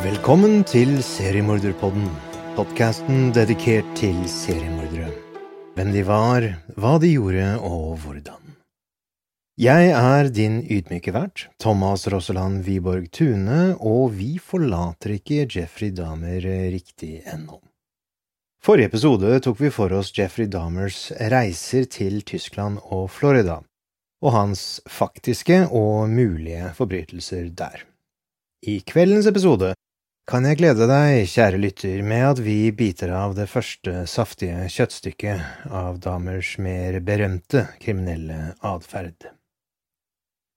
Velkommen til Seriemorderpodden, podkasten dedikert til seriemordere. Hvem de var, hva de gjorde og hvordan. Jeg er din ydmyke vert, Thomas Rosseland Wiborg Tune, og vi forlater ikke Jeffrey Dahmer riktig ennå. Forrige episode tok vi for oss Jeffrey Dahmers reiser til Tyskland og Florida, og hans faktiske og mulige forbrytelser der. I kveldens episode kan jeg glede deg, kjære lytter, med at vi biter av det første saftige kjøttstykket av Damers mer berømte kriminelle atferd.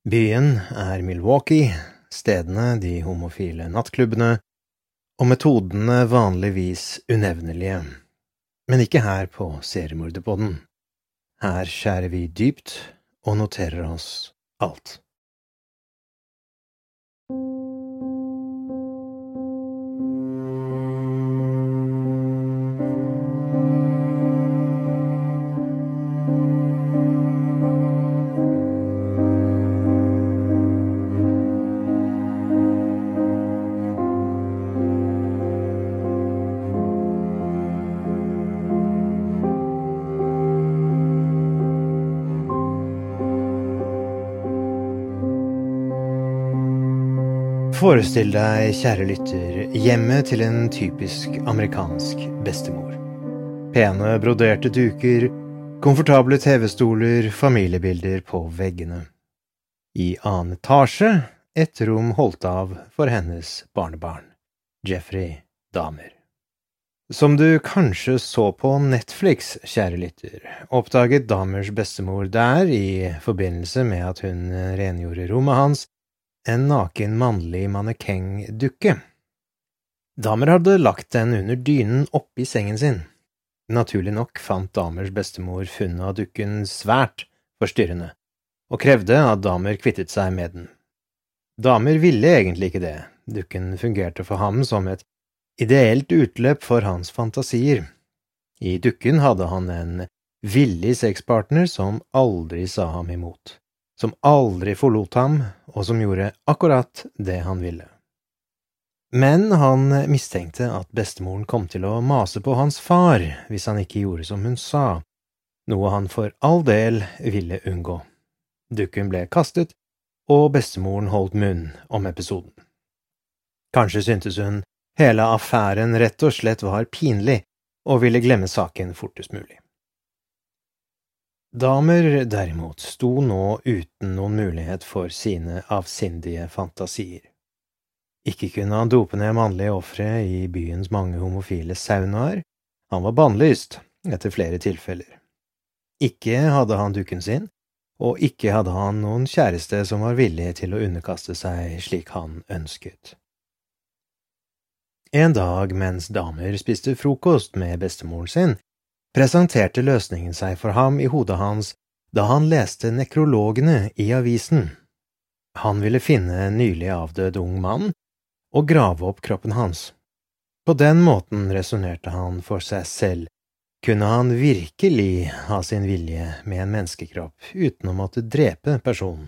Byen er Milwaukee, stedene de homofile nattklubbene, og metodene vanligvis unevnelige, men ikke her på Seriemorderpodden. Her skjærer vi dypt og noterer oss alt. Forestill deg, kjære lytter, hjemmet til en typisk amerikansk bestemor. Pene, broderte duker, komfortable TV-stoler, familiebilder på veggene. I annen etasje et rom holdt av for hennes barnebarn, Jeffrey Dahmer. Som du kanskje så på Netflix, kjære lytter, oppdaget Dahmers bestemor der, i forbindelse med at hun rengjorde rommet hans, en naken mannlig mannekengdukke. Damer hadde lagt den under dynen oppi sengen sin. Naturlig nok fant Damers bestemor funnet av dukken svært forstyrrende, og krevde at Damer kvittet seg med den. Damer ville egentlig ikke det, dukken fungerte for ham som et ideelt utløp for hans fantasier. I dukken hadde han en villig sexpartner som aldri sa ham imot som aldri forlot ham, og som gjorde akkurat det han ville. Men han mistenkte at bestemoren kom til å mase på hans far hvis han ikke gjorde som hun sa, noe han for all del ville unngå. Dukken ble kastet, og bestemoren holdt munn om episoden. Kanskje syntes hun hele affæren rett og slett var pinlig, og ville glemme saken fortest mulig. Damer, derimot, sto nå uten noen mulighet for sine avsindige fantasier. Ikke kunne han dope ned mannlige ofre i byens mange homofile saunaer, han var bannlyst etter flere tilfeller. Ikke hadde han dukken sin, og ikke hadde han noen kjæreste som var villig til å underkaste seg slik han ønsket. En dag mens damer spiste frokost med bestemoren sin, presenterte løsningen seg for ham i hodet hans da han leste nekrologene i avisen. Han ville finne en nylig avdød ung mann og grave opp kroppen hans. På den måten resonnerte han for seg selv, kunne han virkelig ha sin vilje med en menneskekropp uten å måtte drepe personen.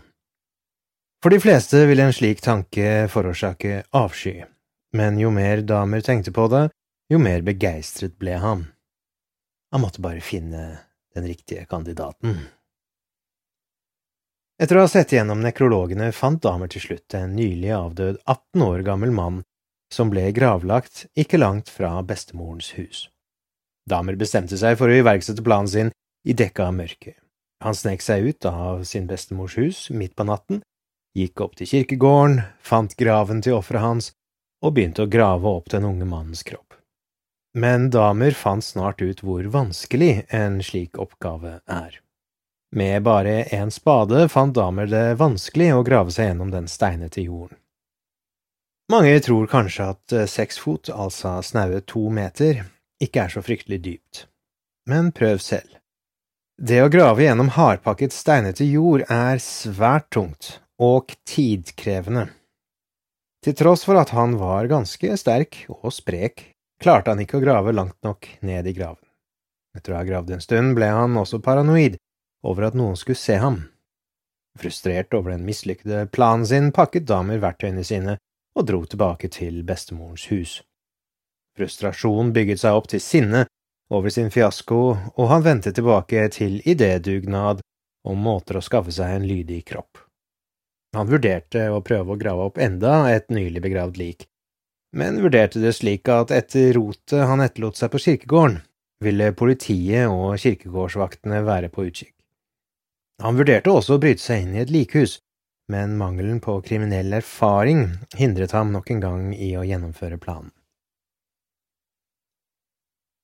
For de fleste ville en slik tanke forårsake avsky, men jo mer damer tenkte på det, jo mer begeistret ble han. Han måtte bare finne den riktige kandidaten. Etter å ha sett gjennom nekrologene fant damer til slutt en nylig avdød 18 år gammel mann som ble gravlagt ikke langt fra bestemorens hus. Damer bestemte seg for å iverksette planen sin i dekka av mørket. Han snek seg ut av sin bestemors hus midt på natten, gikk opp til kirkegården, fant graven til offeret hans og begynte å grave opp den unge mannens kropp. Men damer fant snart ut hvor vanskelig en slik oppgave er. Med bare én spade fant damer det vanskelig å grave seg gjennom den steinete jorden. Mange tror kanskje at eh, seks fot, altså snaue to meter, ikke er så fryktelig dypt. Men prøv selv. Det å grave gjennom hardpakket steinete jord er svært tungt og tidkrevende. Til tross for at han var ganske sterk og sprek, klarte han ikke å grave langt nok ned i graven. Etter å ha gravd en stund ble han også paranoid over at noen skulle se ham. Frustrert over den mislykkede planen sin pakket Damer verktøyene sine og dro tilbake til bestemorens hus. Frustrasjon bygget seg opp til sinne over sin fiasko, og han vendte tilbake til idédugnad om måter å skaffe seg en lydig kropp. Han vurderte å prøve å grave opp enda et nylig begravd lik, men vurderte det slik at etter rotet han etterlot seg på kirkegården, ville politiet og kirkegårdsvaktene være på utkikk. Han vurderte også å bryte seg inn i et likhus, men mangelen på kriminell erfaring hindret ham nok en gang i å gjennomføre planen.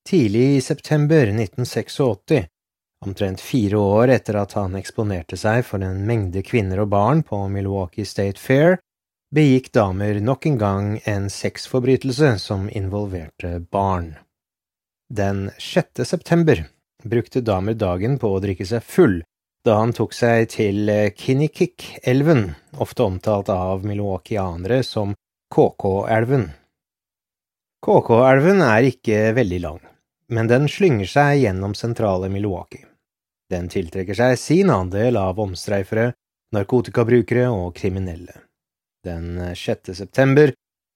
Tidlig i september 1986, omtrent fire år etter at han eksponerte seg for en mengde kvinner og barn på Milwaukee State Fair, begikk damer nok en gang en sexforbrytelse som involverte barn. Den 6. september brukte damer dagen på å drikke seg full da han tok seg til Kinnikik-elven, ofte omtalt av milwaukeeanere som KK-elven. KK-elven er ikke veldig lang, men den slynger seg gjennom sentrale Milwaukee. Den tiltrekker seg sin andel av omstreifere, narkotikabrukere og kriminelle. Den 6. september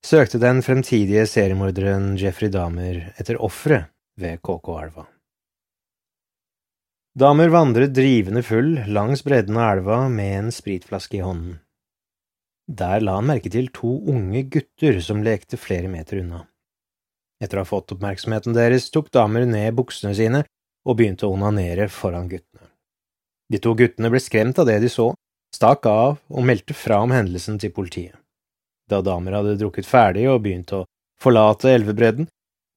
søkte den fremtidige seriemorderen Jeffrey Dahmer etter ofre ved KK-elva. Damer vandret drivende full langs bredden av elva med en spritflaske i hånden. Der la han merke til to unge gutter som lekte flere meter unna. Etter å ha fått oppmerksomheten deres tok damer ned buksene sine og begynte å onanere foran guttene. De to guttene ble skremt av det de så, stakk av og meldte fra om hendelsen til politiet. Da damer hadde drukket ferdig og begynt å forlate elvebredden,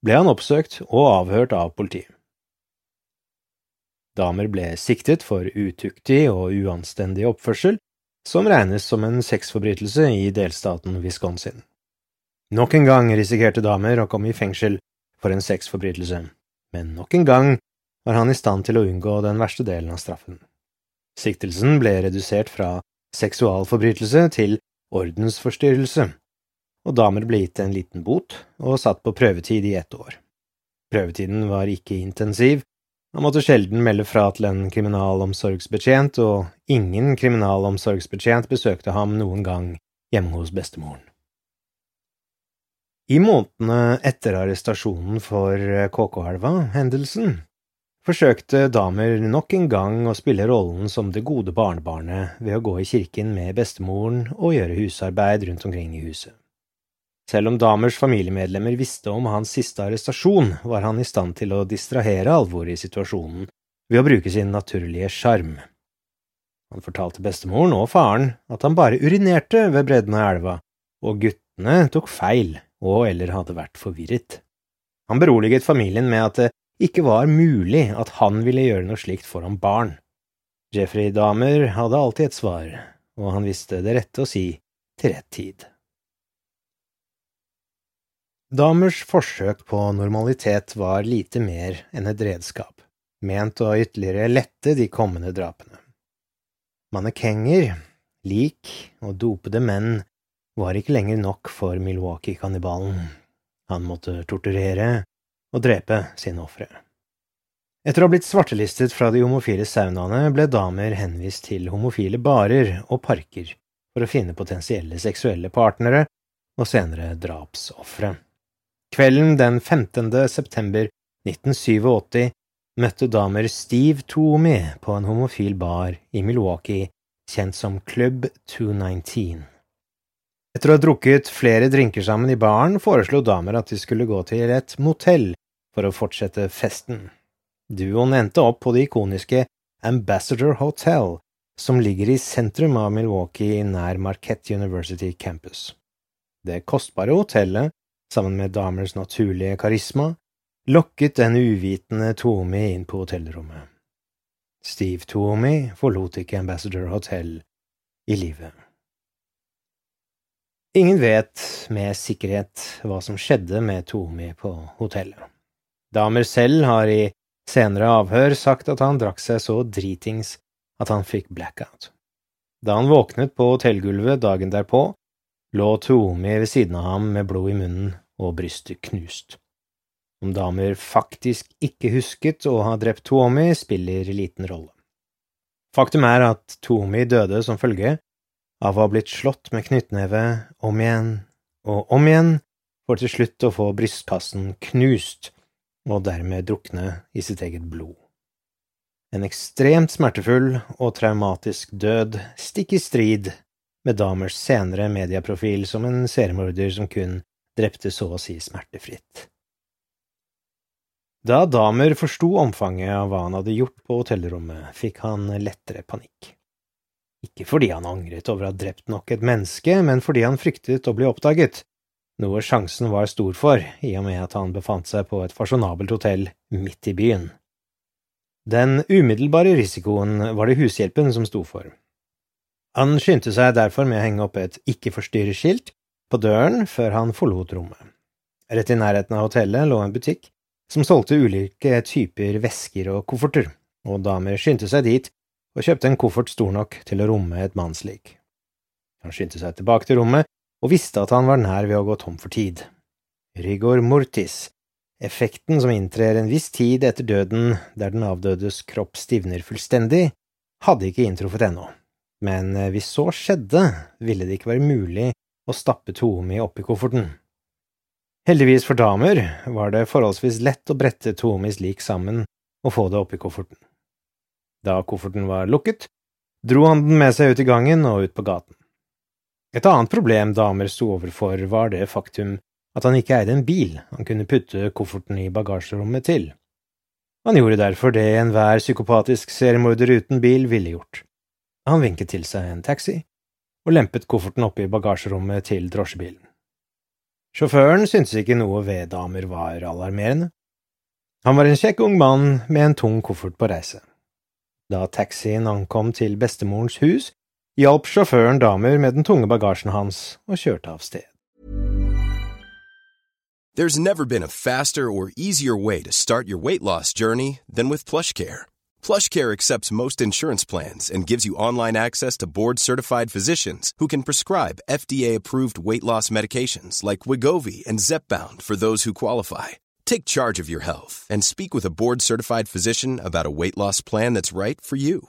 ble han oppsøkt og avhørt av politiet. Damer ble siktet for utuktig og uanstendig oppførsel, som regnes som en sexforbrytelse i delstaten Wisconsin. Nok en gang risikerte damer å komme i fengsel for en sexforbrytelse, men nok en gang var han i stand til å unngå den verste delen av straffen. Siktelsen ble redusert fra seksualforbrytelse til ordensforstyrrelse, og damer ble gitt en liten bot og satt på prøvetid i ett år. Prøvetiden var ikke intensiv, han måtte sjelden melde fra til en kriminalomsorgsbetjent, og ingen kriminalomsorgsbetjent besøkte ham noen gang hjemme hos bestemoren. I månedene etter arrestasjonen for KK-elva-hendelsen forsøkte damer nok en gang å spille rollen som det gode barnebarnet ved å gå i kirken med bestemoren og gjøre husarbeid rundt omkring i huset. Selv om Damers familiemedlemmer visste om hans siste arrestasjon, var han i stand til å distrahere alvoret i situasjonen ved å bruke sin naturlige sjarm. Han fortalte bestemoren og faren at han bare urinerte ved bredden av elva, og guttene tok feil og eller hadde vært forvirret. Han beroliget familien med at det ikke var mulig at han ville gjøre noe slikt foran barn. Jeffrey Damer hadde alltid et svar, og han visste det rette å si til rett tid. Damers forsøk på normalitet var lite mer enn et redskap, ment å ytterligere lette de kommende drapene. Mannekenger, lik og dopede menn var ikke lenger nok for Milwaukee-kannibalen. Han måtte torturere og drepe sine ofre. Etter å ha blitt svartelistet fra de homofile saunaene ble damer henvist til homofile barer og parker for å finne potensielle seksuelle partnere og senere drapsofre. Kvelden den 15. september 1987 møtte damer Steve Toomey på en homofil bar i Milwaukee, kjent som Club 219. Etter å ha drukket flere drinker sammen i baren, foreslo damer at de skulle gå til et motell for å fortsette festen. Duoen endte opp på det ikoniske Ambassador Hotel, som ligger i sentrum av Milwaukee nær Marquette University campus. Det kostbare hotellet, sammen med damers naturlige karisma, lokket den uvitende Toomy inn på hotellrommet. Steve Toomy forlot ikke Ambassador Hotel i livet. Ingen vet med sikkerhet hva som skjedde med Toomy på hotellet. Damer selv har i senere avhør sagt at han drakk seg så dritings at han fikk blackout. Da han våknet på hotellgulvet dagen derpå, lå Toomy ved siden av ham med blod i munnen og brystet knust. Om damer faktisk ikke husket å ha drept Toomy, spiller liten rolle. Faktum er at Toomy døde som følge av å ha blitt slått med knyttneve om igjen og om igjen, for til slutt å få brystkassen knust og dermed drukne i sitt eget blod. En ekstremt smertefull og traumatisk død stikk i strid med Damers senere medieprofil som en seriemorder som kun drepte så å si smertefritt. Da Damer forsto omfanget av hva han hadde gjort på hotellrommet, fikk han lettere panikk. Ikke fordi han angret over å ha drept nok et menneske, men fordi han fryktet å bli oppdaget, noe sjansen var stor for, i og med at han befant seg på et fasjonabelt hotell midt i byen. Den umiddelbare risikoen var det hushjelpen som sto for. Han skyndte seg derfor med å henge opp et Ikke forstyrre-skilt på døren før han forlot rommet. Rett i nærheten av hotellet lå en butikk som solgte ulike typer vesker og kofferter, og damer skyndte seg dit og kjøpte en koffert stor nok til å romme et mannslik. Han skyndte seg tilbake til rommet og visste at han var nær ved å gå tom for tid. Rigor mortis Effekten som inntrer en viss tid etter døden, der den avdødes kropp stivner fullstendig, hadde ikke inntruffet ennå, men eh, hvis så skjedde, ville det ikke være mulig å stappe Toomi oppi kofferten. Heldigvis for damer var det forholdsvis lett å brette Toomis lik sammen og få det oppi kofferten. Da kofferten var lukket, dro han den med seg ut i gangen og ut på gaten. Et annet problem damer sto overfor, var det faktum at han ikke eide en bil han kunne putte kofferten i bagasjerommet til. Han gjorde derfor det enhver psykopatisk seriemorder uten bil ville gjort. Han vinket til seg en taxi og lempet kofferten opp i bagasjerommet til drosjebilen. Sjåføren syntes ikke noe ved damer var alarmerende. Han var en kjekk ung mann med en tung koffert på reise. Da taxien ankom til bestemorens hus, hjalp sjåføren damer med den tunge bagasjen hans og kjørte av sted. There's never been a faster or easier way to start your weight loss journey than with PlushCare. PlushCare accepts most insurance plans and gives you online access to board-certified physicians who can prescribe FDA-approved weight loss medications like Wigovi and Zepbound for those who qualify. Take charge of your health and speak with a board-certified physician about a weight loss plan that's right for you.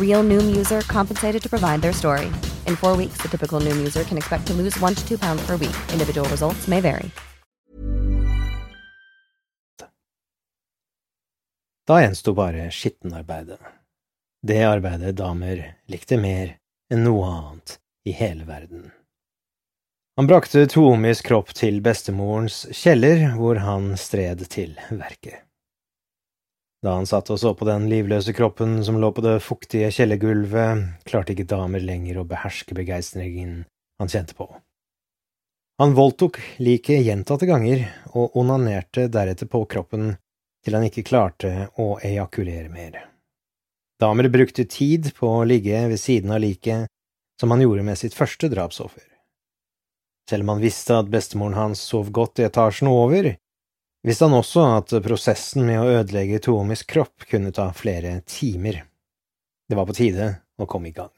Real Noom user compensated to provide their story. In four weeks, the typical Noom user can expect to lose one to two pounds per week. Individual results may vary. Da gjensto bare skittenarbeidet. Det arbeidet damer likte mer enn noe annet i hele verden. Han brakte Tomis kropp til bestemorens kjeller, hvor han stred til verket. Da han satt og så på den livløse kroppen som lå på det fuktige kjellergulvet, klarte ikke damer lenger å beherske begeistringen han kjente på. Han voldtok liket gjentatte ganger og onanerte deretter på kroppen til han ikke klarte å ejakulere mer. Damer brukte tid på å ligge ved siden av liket, som han gjorde med sitt første drapsoffer. Selv om han visste at bestemoren hans sov godt i etasjen over, visste han også at prosessen med å ødelegge Toomis kropp kunne ta flere timer. Det var på tide å komme i gang.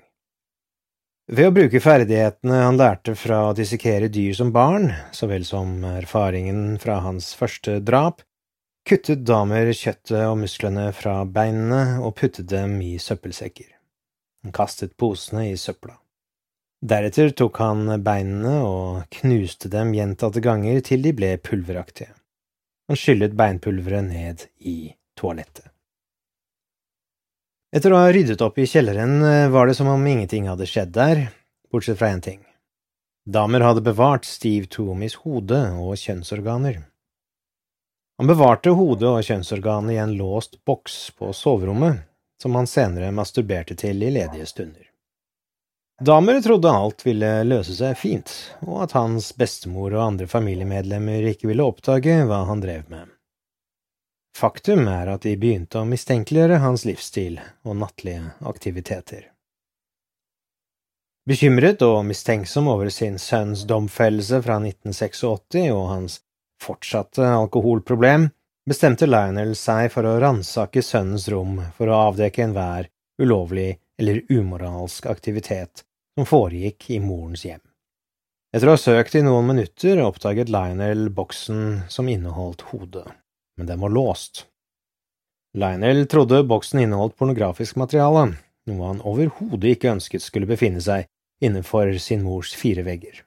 Ved å bruke ferdighetene han lærte fra å dissekere dyr som barn, så vel som erfaringen fra hans første drap, kuttet Damer kjøttet og musklene fra beinene og puttet dem i søppelsekker. Han kastet posene i søpla. Deretter tok han beinene og knuste dem gjentatte ganger til de ble pulveraktige. Han skyllet beinpulveret ned i toalettet. Etter å ha ryddet opp i kjelleren var det som om ingenting hadde skjedd der, bortsett fra én ting. Damer hadde bevart Steve Toomis hode og kjønnsorganer. Han bevarte hodet og kjønnsorganet i en låst boks på soverommet, som han senere masturberte til i ledige stunder. Damer trodde alt ville løse seg fint, og at hans bestemor og andre familiemedlemmer ikke ville oppdage hva han drev med. Faktum er at de begynte å mistenkeliggjøre hans livsstil og nattlige aktiviteter. Bekymret og mistenksom over sin sønns domfellelse fra 1986 og hans fortsatte alkoholproblem, bestemte Lionel seg for å ransake sønnens rom for å avdekke enhver ulovlig eller umoralsk aktivitet som foregikk i morens hjem. Etter å ha søkt i noen minutter oppdaget Lionel boksen som inneholdt hodet, men den var låst. Lionel trodde boksen inneholdt pornografisk materiale, noe han overhodet ikke ønsket skulle befinne seg innenfor sin mors fire vegger.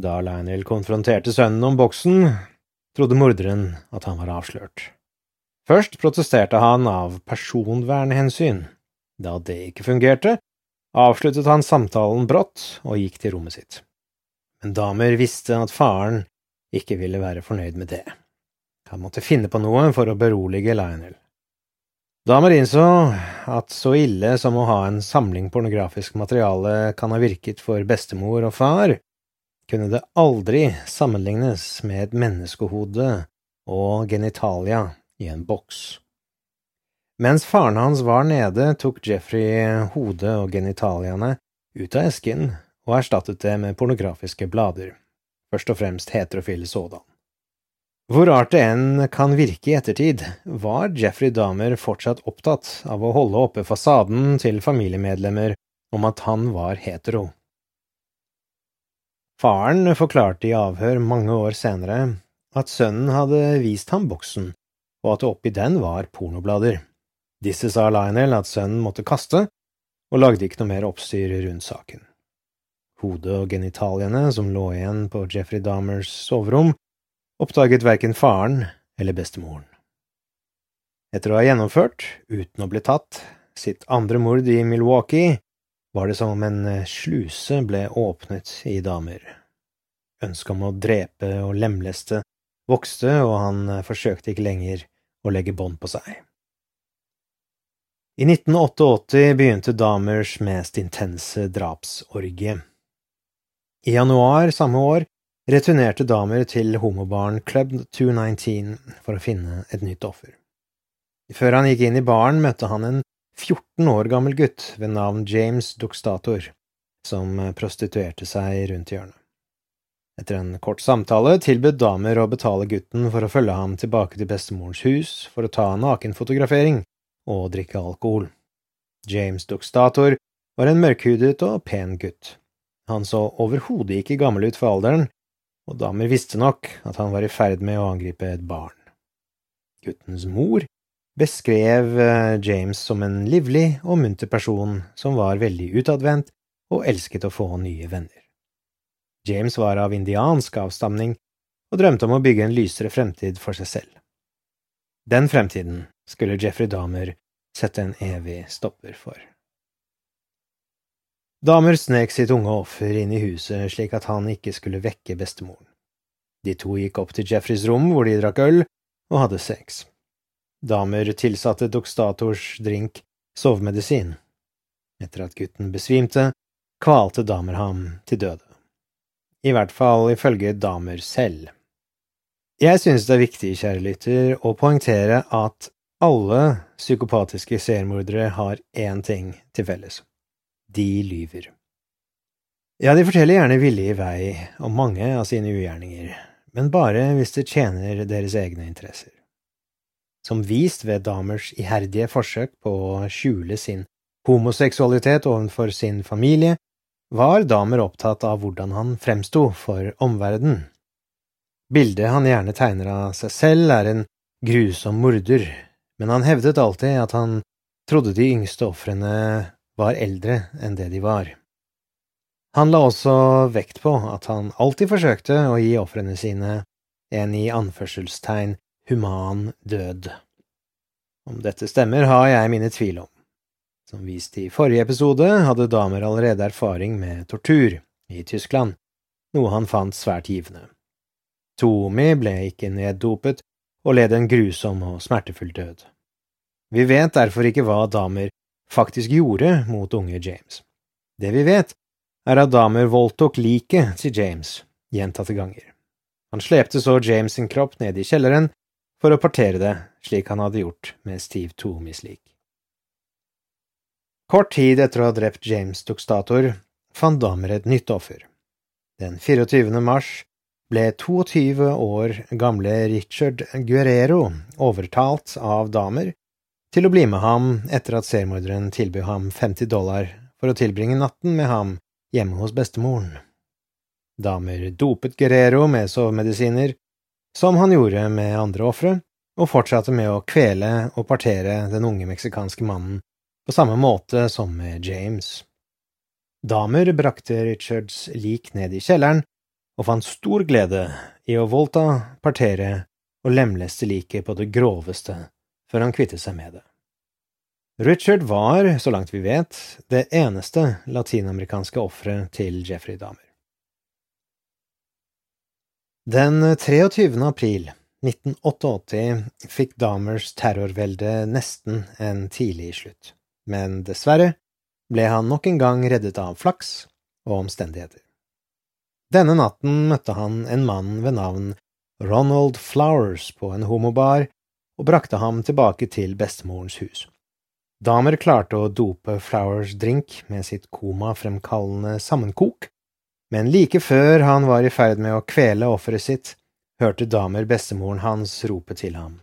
Da Lionel konfronterte sønnen om boksen, trodde morderen at han var avslørt. Først protesterte han av personvernhensyn. Da det ikke fungerte, avsluttet han samtalen brått og gikk til rommet sitt. Men Damer visste at faren ikke ville være fornøyd med det. Han måtte finne på noe for å berolige Lionel. Damer innså at så ille som å ha en samling pornografisk materiale kan ha virket for bestemor og far, kunne det aldri sammenlignes med et menneskehode og genitalia i en boks. Mens faren hans var nede, tok Jeffrey hodet og genitaliene ut av esken og erstattet det med pornografiske blader, først og fremst heterofile sådan. Hvor rart det enn kan virke i ettertid, var Jeffrey Dahmer fortsatt opptatt av å holde oppe fasaden til familiemedlemmer om at han var hetero. Faren forklarte i avhør mange år senere at sønnen hadde vist ham boksen, og at det oppi den var pornoblader. Disse sa Lionel at sønnen måtte kaste, og lagde ikke noe mer oppstyr rundt saken. Hodet og genitaliene som lå igjen på Jeffrey Dahmers soverom, oppdaget verken faren eller bestemoren. Etter å ha gjennomført, uten å bli tatt, sitt andre mord i Milwaukee, var det som om en sluse ble åpnet i damer. Ønsket om å drepe og lemleste vokste, og han forsøkte ikke lenger å legge bånd på seg. I 1988 begynte Damers mest intense drapsorgie. I januar samme år returnerte damer til homobaren Club 219 for å finne et nytt offer. Før han gikk inn i baren, møtte han en 14 år gammel gutt ved navn James Duxtator, som prostituerte seg rundt hjørnet. Etter en kort samtale tilbød damer å betale gutten for å følge ham tilbake til bestemorens hus for å ta nakenfotografering og drikke alkohol. James Duxtator var en mørkhudet og pen gutt. Han så overhodet ikke gammel ut for alderen, og damer visste nok at han var i ferd med å angripe et barn. Guttens mor beskrev eh, James som en livlig og munter person som var veldig utadvendt og elsket å få nye venner. James var av indiansk avstamning og drømte om å bygge en lysere fremtid for seg selv. Den fremtiden skulle Jeffrey Dahmer sette en evig stopper for. Damer snek sitt unge offer inn i huset slik at han ikke skulle vekke bestemoren. De to gikk opp til Jeffreys rom hvor de drakk øl og hadde sex. Damer tilsatte dokstators drink sovemedisin. Etter at gutten besvimte, kvalte damer ham til døde. I hvert fall ifølge damer selv. Jeg synes det er viktig, kjære lytter, å poengtere at alle psykopatiske seriemordere har én ting til felles de lyver. Ja, de forteller gjerne villig vei om mange av sine ugjerninger, men bare hvis det tjener deres egne interesser. Som vist ved Damers iherdige forsøk på å skjule sin homoseksualitet overfor sin familie, var Damer opptatt av hvordan han fremsto for omverdenen. Bildet han gjerne tegner av seg selv, er en grusom morder, men han hevdet alltid at han trodde de yngste ofrene var eldre enn det de var. Han la også vekt på at han alltid forsøkte å gi ofrene sine en i anførselstegn human død. Om dette stemmer, har jeg mine tvil om. Som vist i forrige episode, hadde Damer allerede erfaring med tortur i Tyskland, noe han fant svært givende. Tomi ble ikke neddopet og led en grusom og smertefull død. Vi vet derfor ikke hva Damer faktisk gjorde mot unge James. Det vi vet, er at Damer voldtok liket til James gjentatte ganger. Han slepte så James sin kropp ned i kjelleren for å partere det, slik han hadde gjort med Steve Tomis lik. Kort tid etter å ha drept James Tuxtator fant Damer et nytt offer. Den 24. mars ble 22 år gamle Richard Guerrero overtalt av Damer til å bli med ham etter at seriemorderen tilbød ham 50 dollar for å tilbringe natten med ham hjemme hos bestemoren. Damer dopet Guerrero med sovemedisiner, som han gjorde med andre ofre, og fortsatte med å kvele og partere den unge meksikanske mannen på samme måte som med James. Damer brakte Richards lik ned i kjelleren og fant stor glede i å voldta, partere og lemleste liket på det groveste før han kvittet seg med det. Richard var, så langt vi vet, det eneste latinamerikanske offeret til Jeffrey Dahmer. Den 23. april 1988 fikk Dahmers terrorvelde nesten en tidlig slutt men dessverre ble han nok en gang reddet av flaks og omstendigheter. Denne natten møtte han en mann ved navn Ronald Flowers på en homobar og brakte ham tilbake til bestemorens hus. Damer klarte å dope Flowers drink med sitt komafremkallende sammenkok, men like før han var i ferd med å kvele offeret sitt, hørte damer bestemoren hans rope til ham.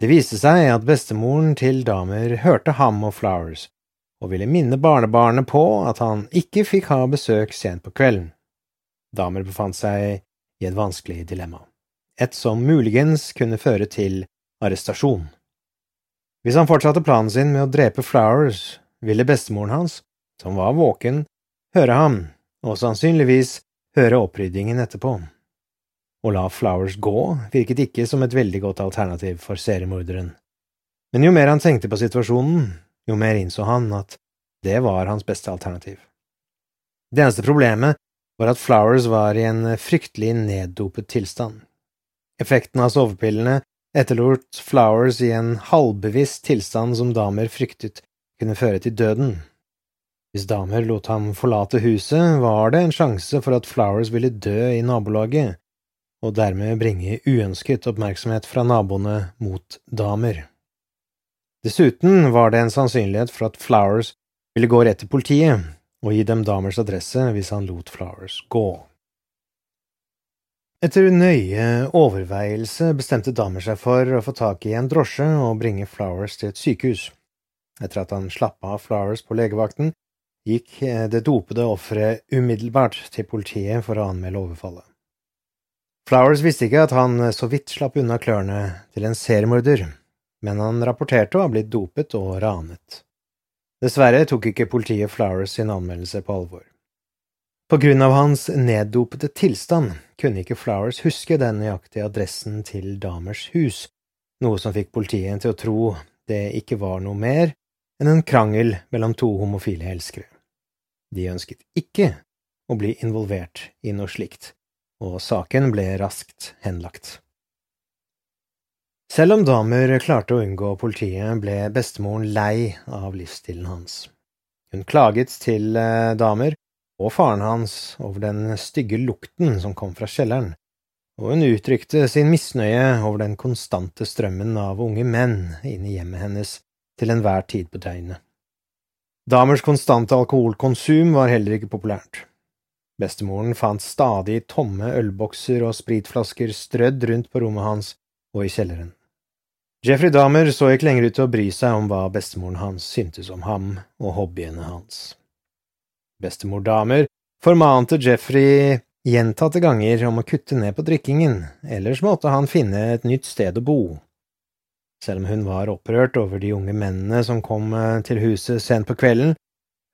Det viste seg at bestemoren til Damer hørte ham og Flowers, og ville minne barnebarnet på at han ikke fikk ha besøk sent på kvelden. Damer befant seg i et vanskelig dilemma, et som muligens kunne føre til arrestasjon. Hvis han fortsatte planen sin med å drepe Flowers, ville bestemoren hans, som var våken, høre ham, og sannsynligvis høre oppryddingen etterpå. Å la Flowers gå virket ikke som et veldig godt alternativ for seriemorderen, men jo mer han tenkte på situasjonen, jo mer innså han at det var hans beste alternativ. Det eneste problemet var at Flowers var i en fryktelig neddopet tilstand. Effekten av sovepillene etterlot Flowers i en halvbevisst tilstand som damer fryktet kunne føre til døden. Hvis damer lot ham forlate huset, var det en sjanse for at Flowers ville dø i nabolaget, og dermed bringe uønsket oppmerksomhet fra naboene mot damer. Dessuten var det en sannsynlighet for at Flowers ville gå rett til politiet og gi dem damers adresse hvis han lot Flowers gå. Etter nøye overveielse bestemte damer seg for å få tak i en drosje og bringe Flowers til et sykehus. Etter at han slapp av Flowers på legevakten, gikk det dopede offeret umiddelbart til politiet for å anmelde overfallet. Flowers visste ikke at han så vidt slapp unna klørne til en seriemorder, men han rapporterte å ha blitt dopet og ranet. Dessverre tok ikke politiet Flowers sin anmeldelse på alvor. På grunn av hans neddopete tilstand kunne ikke Flowers huske den nøyaktige adressen til Damers hus, noe som fikk politiet til å tro det ikke var noe mer enn en krangel mellom to homofile elskere. De ønsket ikke å bli involvert i noe slikt, og saken ble raskt henlagt. Selv om Damer klarte å unngå politiet, ble bestemoren lei av livsstilen hans. Hun klaget til eh, Damer og faren hans over den stygge lukten som kom fra kjelleren, og hun uttrykte sin misnøye over den konstante strømmen av unge menn inn i hjemmet hennes til enhver tid på døgnet. Damers konstante alkoholkonsum var heller ikke populært. Bestemoren fant stadig tomme ølbokser og spritflasker strødd rundt på rommet hans og i kjelleren. Jeffrey Dahmer så ikke lenger ut til å bry seg om hva bestemoren hans syntes om ham og hobbyene hans. Bestemor Dahmer formante Jeffrey gjentatte ganger om å kutte ned på drikkingen, ellers måtte han finne et nytt sted å bo. Selv om hun var opprørt over de unge mennene som kom eh, til huset sent på kvelden,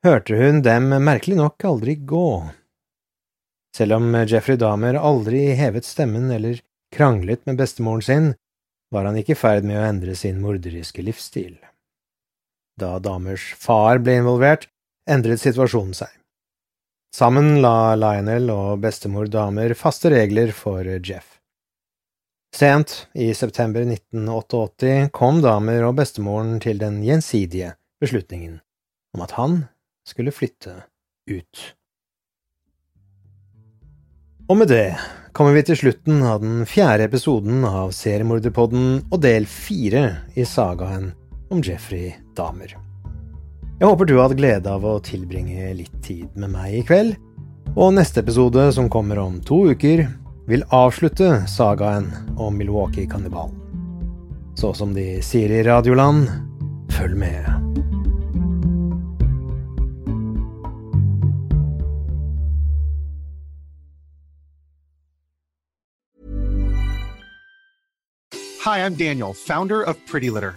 hørte hun dem merkelig nok aldri gå. Selv om Jeffrey Dahmer aldri hevet stemmen eller kranglet med bestemoren sin, var han ikke i ferd med å endre sin morderiske livsstil. Da Dahmers far ble involvert, endret situasjonen seg. Sammen la Lionel og bestemor damer faste regler for Jeff. Sent i september 1988 kom damer og bestemoren til den gjensidige beslutningen om at han skulle flytte ut. Og med det kommer vi til slutten av den fjerde episoden av Seriemorderpodden og del fire i sagaen om Jeffrey Dahmer. Jeg håper du har hatt glede av å tilbringe litt tid med meg i kveld, og neste episode, som kommer om to uker, vil avslutte sagaen om Milwaukee-kannibalen. Så som de sier i Radioland, følg med. Hi, I'm Daniel, founder of Pretty Litter.